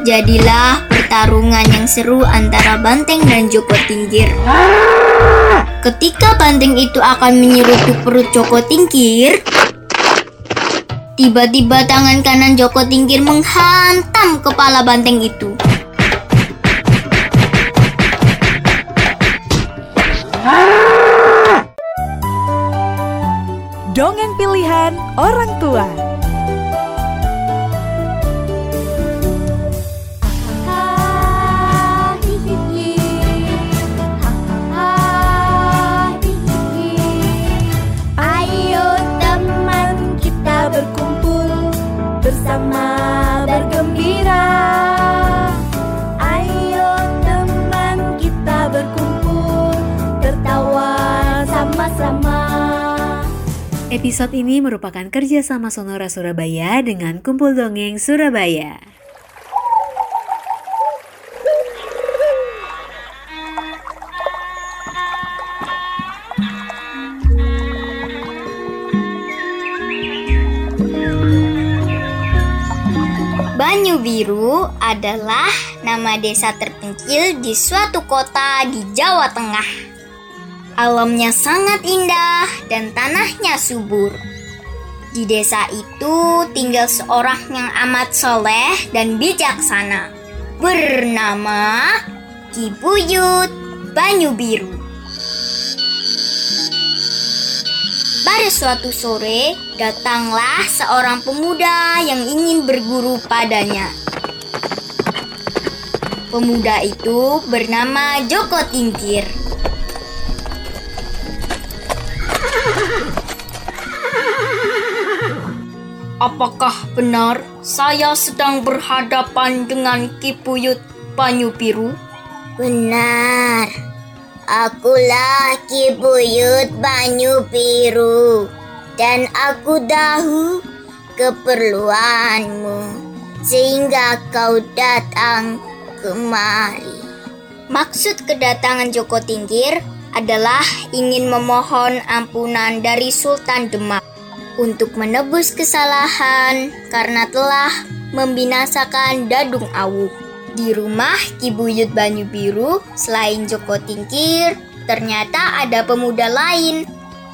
Terjadilah pertarungan yang seru antara Banteng dan Joko Tingkir. Ketika Banteng itu akan menyerutu perut Joko Tingkir, tiba-tiba tangan kanan Joko Tingkir menghantam kepala Banteng itu. Dongeng pilihan orang tua. Episode ini merupakan kerjasama Sonora Surabaya dengan Kumpul Dongeng Surabaya. Banyu Biru adalah nama desa terpencil di suatu kota di Jawa Tengah. Alamnya sangat indah dan tanahnya subur. Di desa itu tinggal seorang yang amat soleh dan bijaksana bernama Ki Buyut Banyu Biru. Pada suatu sore, datanglah seorang pemuda yang ingin berguru padanya. Pemuda itu bernama Joko Tingkir. Apakah benar saya sedang berhadapan dengan Ki Buyut Banyu Biru? Benar, akulah Ki Buyut Banyu Biru dan aku tahu keperluanmu sehingga kau datang kemari. Maksud kedatangan Joko Tingkir adalah ingin memohon ampunan dari Sultan Demak untuk menebus kesalahan karena telah membinasakan Dadung Awuk. Di rumah Ki Buyut Banyu Biru, selain Joko Tingkir, ternyata ada pemuda lain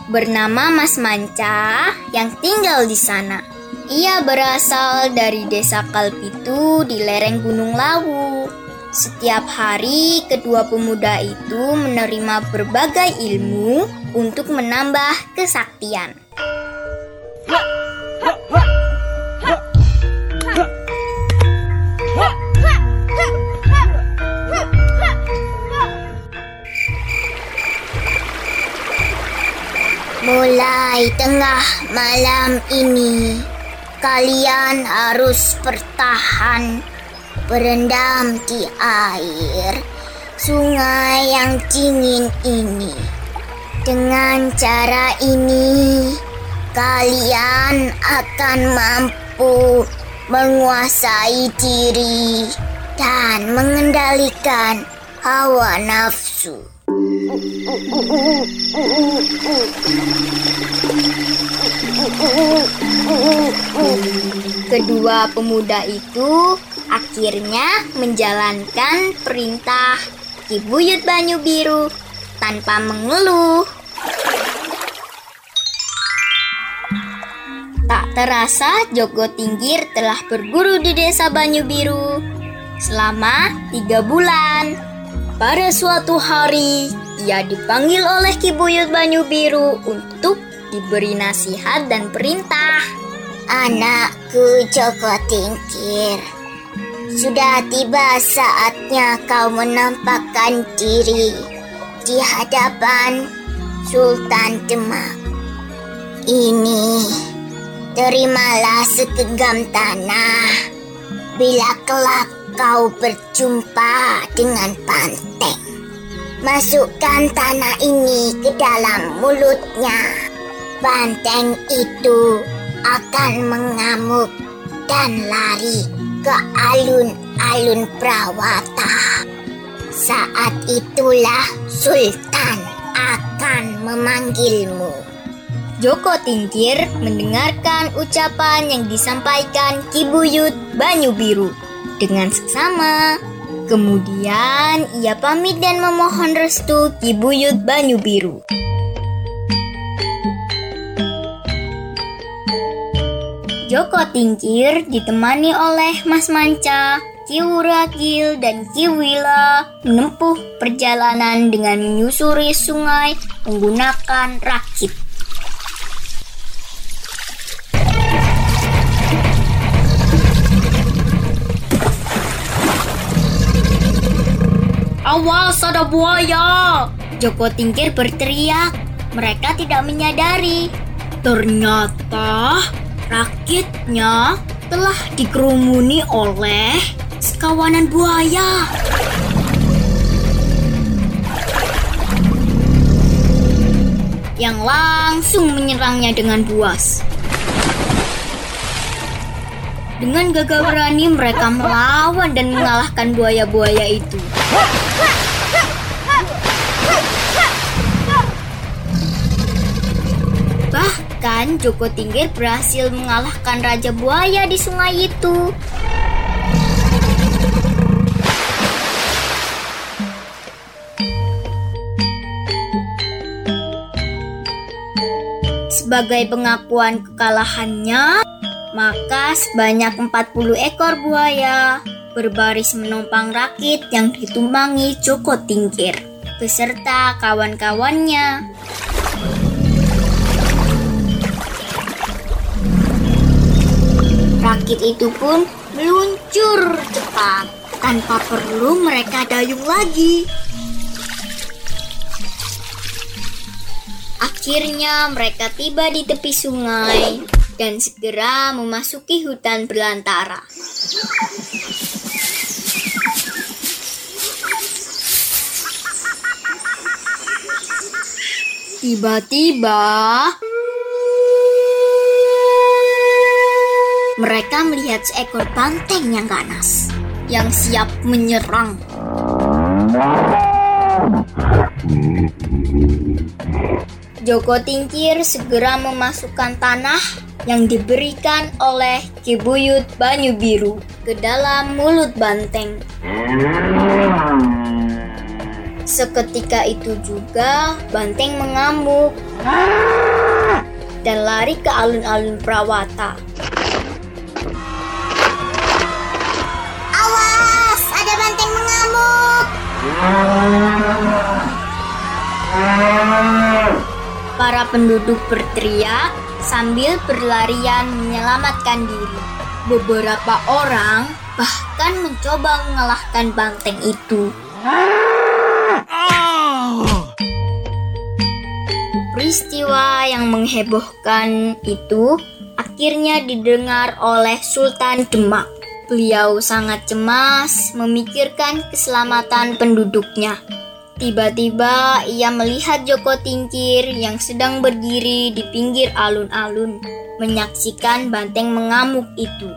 bernama Mas Manca yang tinggal di sana. Ia berasal dari desa Kalpitu di lereng Gunung Lawu. Setiap hari, kedua pemuda itu menerima berbagai ilmu untuk menambah kesaktian. Mulai tengah malam ini, kalian harus bertahan berendam di air sungai yang dingin ini. Dengan cara ini, kalian akan mampu menguasai diri dan mengendalikan hawa nafsu. Kedua pemuda itu akhirnya menjalankan perintah Ki Buyut Banyu Biru tanpa mengeluh. Tak terasa Joko Tingkir telah berguru di desa Banyu Biru selama tiga bulan. Pada suatu hari, ia dipanggil oleh Ki Buyut Banyu Biru untuk diberi nasihat dan perintah. Anakku Joko Tingkir, sudah tiba saatnya kau menampakkan diri di hadapan Sultan Demak. Ini, terimalah segenggam tanah bila kelak kau berjumpa dengan Panteng. Masukkan tanah ini ke dalam mulutnya. Banteng itu akan mengamuk dan lari ke alun-alun Prawata. Saat itulah Sultan akan memanggilmu. Joko Tingkir mendengarkan ucapan yang disampaikan Ki Buyut Banyu Biru. dengan seksama. Kemudian ia pamit dan memohon restu Ki Buyut Banyu Biru. Joko Tingkir ditemani oleh Mas Manca, Ki Wurakil, dan Ki Wila menempuh perjalanan dengan menyusuri sungai menggunakan rakit. Awas ada buaya! Joko Tingkir berteriak. Mereka tidak menyadari. Ternyata rakitnya telah dikerumuni oleh sekawanan buaya. Yang langsung menyerangnya dengan buas. Dengan gagah berani mereka melawan dan mengalahkan buaya-buaya itu. Bahkan Joko Tingkir berhasil mengalahkan Raja Buaya di sungai itu. Sebagai pengakuan kekalahannya, maka sebanyak 40 ekor buaya berbaris menumpang rakit yang ditumpangi Joko Tingkir beserta kawan-kawannya. Rakit itu pun meluncur cepat tanpa perlu mereka dayung lagi. Akhirnya mereka tiba di tepi sungai dan segera memasuki hutan belantara. Tiba-tiba mereka melihat seekor banteng yang ganas yang siap menyerang. Joko Tingkir segera memasukkan tanah yang diberikan oleh Kibuyut Banyu Biru ke dalam mulut banteng. Seketika itu juga banteng mengamuk dan lari ke alun-alun Prawata. Awas, ada banteng mengamuk. Para penduduk berteriak sambil berlarian menyelamatkan diri. Beberapa orang bahkan mencoba mengalahkan banteng itu. Peristiwa yang menghebohkan itu akhirnya didengar oleh Sultan Demak. Beliau sangat cemas memikirkan keselamatan penduduknya. Tiba-tiba ia melihat Joko Tingkir yang sedang berdiri di pinggir alun-alun, menyaksikan banteng mengamuk itu.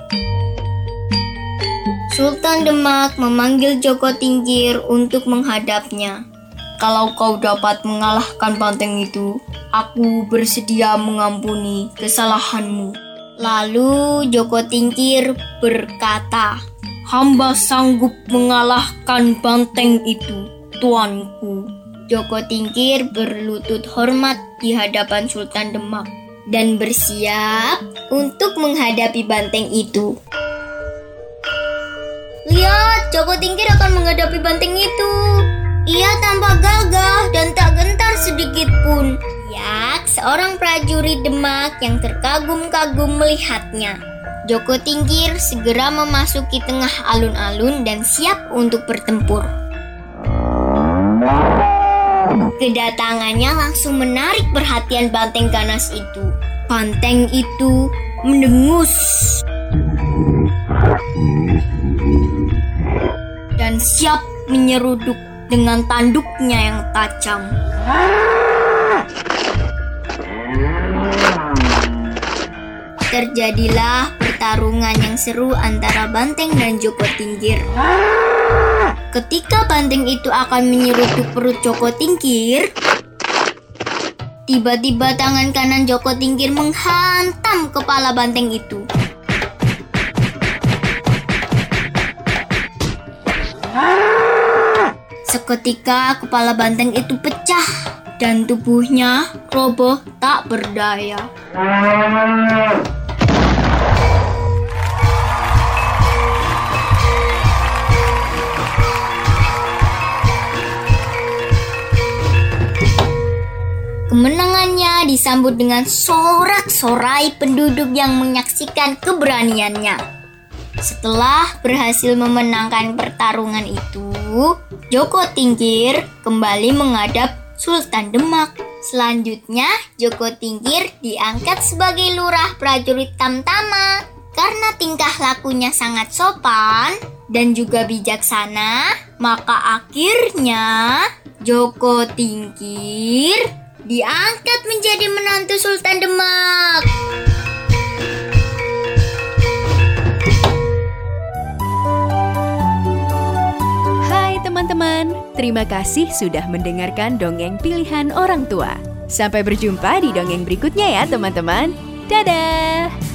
Sultan Demak memanggil Joko Tingkir untuk menghadapnya. Kalau kau dapat mengalahkan banteng itu, aku bersedia mengampuni kesalahanmu. Lalu Joko Tingkir berkata, Hamba sanggup mengalahkan banteng itu, tuanku. Joko Tingkir berlutut hormat di hadapan Sultan Demak dan bersiap untuk menghadapi banteng itu. Lihat, Joko Tingkir akan menghadapi banteng itu. Ia tampak gagah dan tak gentar sedikit pun. Yak, seorang prajurit Demak yang terkagum-kagum melihatnya. Joko Tingkir segera memasuki tengah alun-alun dan siap untuk bertempur. Kedatangannya langsung menarik perhatian banteng ganas itu. Banteng itu mendengus dan siap menyeruduk dengan tanduknya yang tajam. Terjadilah pertarungan yang seru antara Banteng dan Joko Tingkir. Ketika banteng itu akan menyerutu perut Joko Tingkir, tiba-tiba tangan kanan Joko Tingkir menghantam kepala banteng itu. Seketika kepala banteng itu pecah dan tubuhnya roboh tak berdaya. Disambut dengan sorak-sorai penduduk yang menyaksikan keberaniannya. Setelah berhasil memenangkan pertarungan itu, Joko Tingkir kembali menghadap Sultan Demak. Selanjutnya, Joko Tingkir diangkat sebagai lurah prajurit Tamtama. Karena tingkah lakunya sangat sopan dan juga bijaksana, maka akhirnya Joko Tingkir diangkat menjadi menantu Sultan Demak. Hai teman-teman, terima kasih sudah mendengarkan dongeng pilihan orang tua. Sampai berjumpa di dongeng berikutnya ya teman-teman. Dadah!